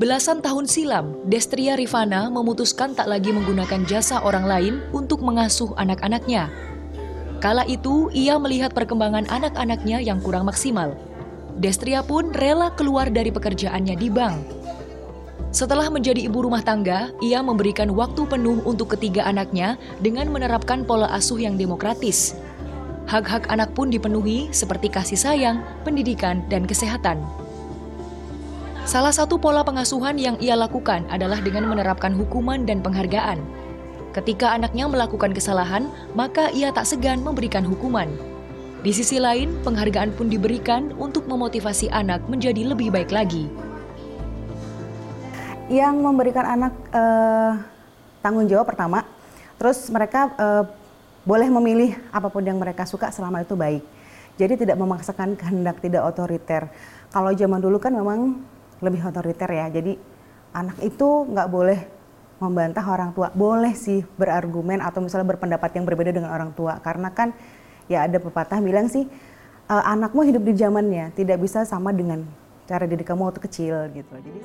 Belasan tahun silam, Destria Rifana memutuskan tak lagi menggunakan jasa orang lain untuk mengasuh anak-anaknya. Kala itu, ia melihat perkembangan anak-anaknya yang kurang maksimal. Destria pun rela keluar dari pekerjaannya di bank. Setelah menjadi ibu rumah tangga, ia memberikan waktu penuh untuk ketiga anaknya dengan menerapkan pola asuh yang demokratis. Hak-hak anak pun dipenuhi seperti kasih sayang, pendidikan, dan kesehatan. Salah satu pola pengasuhan yang ia lakukan adalah dengan menerapkan hukuman dan penghargaan. Ketika anaknya melakukan kesalahan, maka ia tak segan memberikan hukuman. Di sisi lain, penghargaan pun diberikan untuk memotivasi anak menjadi lebih baik lagi. Yang memberikan anak eh, tanggung jawab pertama, terus mereka eh, boleh memilih apa pun yang mereka suka selama itu baik. Jadi tidak memaksakan kehendak, tidak otoriter. Kalau zaman dulu kan memang lebih otoriter ya. Jadi anak itu nggak boleh membantah orang tua. Boleh sih berargumen atau misalnya berpendapat yang berbeda dengan orang tua. Karena kan ya ada pepatah bilang sih e, anakmu hidup di zamannya tidak bisa sama dengan cara didik kamu waktu kecil gitu. Jadi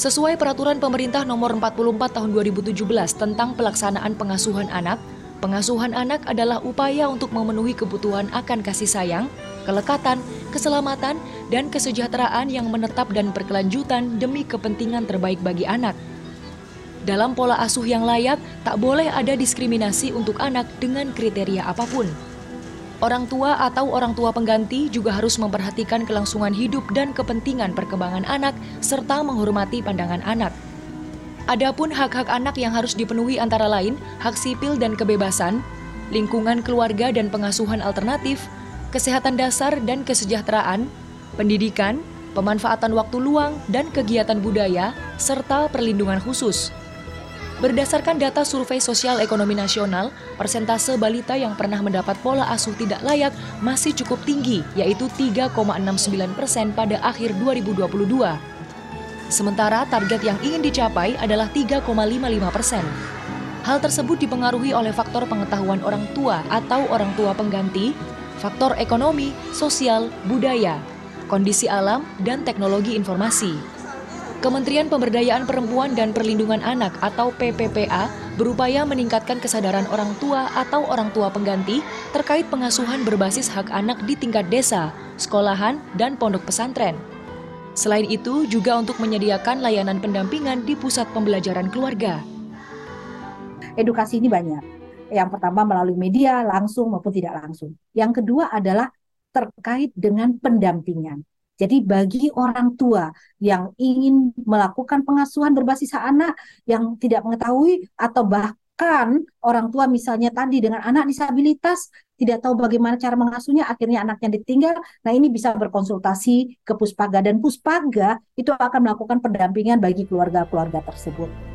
Sesuai peraturan pemerintah nomor 44 tahun 2017 tentang pelaksanaan pengasuhan anak, pengasuhan anak adalah upaya untuk memenuhi kebutuhan akan kasih sayang, kelekatan, keselamatan, dan kesejahteraan yang menetap dan berkelanjutan demi kepentingan terbaik bagi anak. Dalam pola asuh yang layak, tak boleh ada diskriminasi untuk anak dengan kriteria apa pun. Orang tua atau orang tua pengganti juga harus memperhatikan kelangsungan hidup dan kepentingan perkembangan anak serta menghormati pandangan anak. Adapun hak-hak anak yang harus dipenuhi antara lain hak sipil dan kebebasan, lingkungan keluarga dan pengasuhan alternatif, kesehatan dasar dan kesejahteraan, pendidikan, pemanfaatan waktu luang dan kegiatan budaya, serta perlindungan khusus. Berdasarkan data survei sosial ekonomi nasional, persentase balita yang pernah mendapat pola asuh tidak layak masih cukup tinggi, yaitu 3,69 persen pada akhir 2022. Sementara target yang ingin dicapai adalah 3,55 persen. Hal tersebut dipengaruhi oleh faktor pengetahuan orang tua atau orang tua pengganti faktor ekonomi, sosial, budaya, kondisi alam, dan teknologi informasi. Kementerian Pemberdayaan Perempuan dan Perlindungan Anak atau PPPA berupaya meningkatkan kesadaran orang tua atau orang tua pengganti terkait pengasuhan berbasis hak anak di tingkat desa, sekolahan, dan pondok pesantren. Selain itu, juga untuk menyediakan layanan pendampingan di pusat pembelajaran keluarga. Edukasi ini banyak, yang pertama melalui media langsung maupun tidak langsung. Yang kedua adalah terkait dengan pendampingan. Jadi bagi orang tua yang ingin melakukan pengasuhan berbasis anak yang tidak mengetahui atau bahkan orang tua misalnya tadi dengan anak disabilitas tidak tahu bagaimana cara mengasuhnya akhirnya anaknya ditinggal. Nah, ini bisa berkonsultasi ke Puspaga dan Puspaga itu akan melakukan pendampingan bagi keluarga-keluarga tersebut.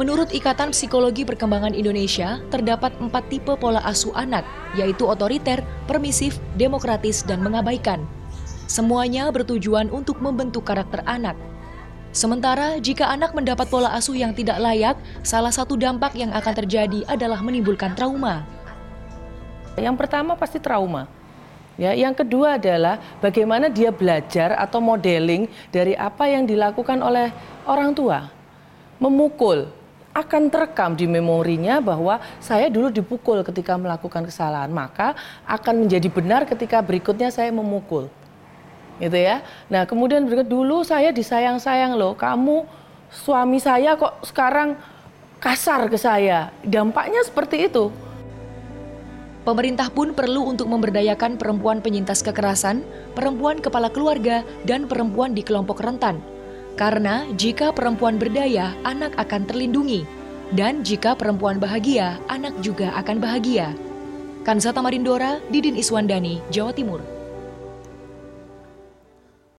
Menurut Ikatan Psikologi Perkembangan Indonesia, terdapat empat tipe pola asuh anak, yaitu otoriter, permisif, demokratis, dan mengabaikan. Semuanya bertujuan untuk membentuk karakter anak. Sementara jika anak mendapat pola asuh yang tidak layak, salah satu dampak yang akan terjadi adalah menimbulkan trauma. Yang pertama pasti trauma. Ya, yang kedua adalah bagaimana dia belajar atau modeling dari apa yang dilakukan oleh orang tua. Memukul, akan terekam di memorinya bahwa saya dulu dipukul ketika melakukan kesalahan, maka akan menjadi benar ketika berikutnya saya memukul. Gitu ya. Nah, kemudian berikut dulu saya disayang-sayang loh, kamu suami saya kok sekarang kasar ke saya. Dampaknya seperti itu. Pemerintah pun perlu untuk memberdayakan perempuan penyintas kekerasan, perempuan kepala keluarga, dan perempuan di kelompok rentan karena jika perempuan berdaya, anak akan terlindungi. Dan jika perempuan bahagia, anak juga akan bahagia. Kansata Marindora, Didin Iswandani, Jawa Timur.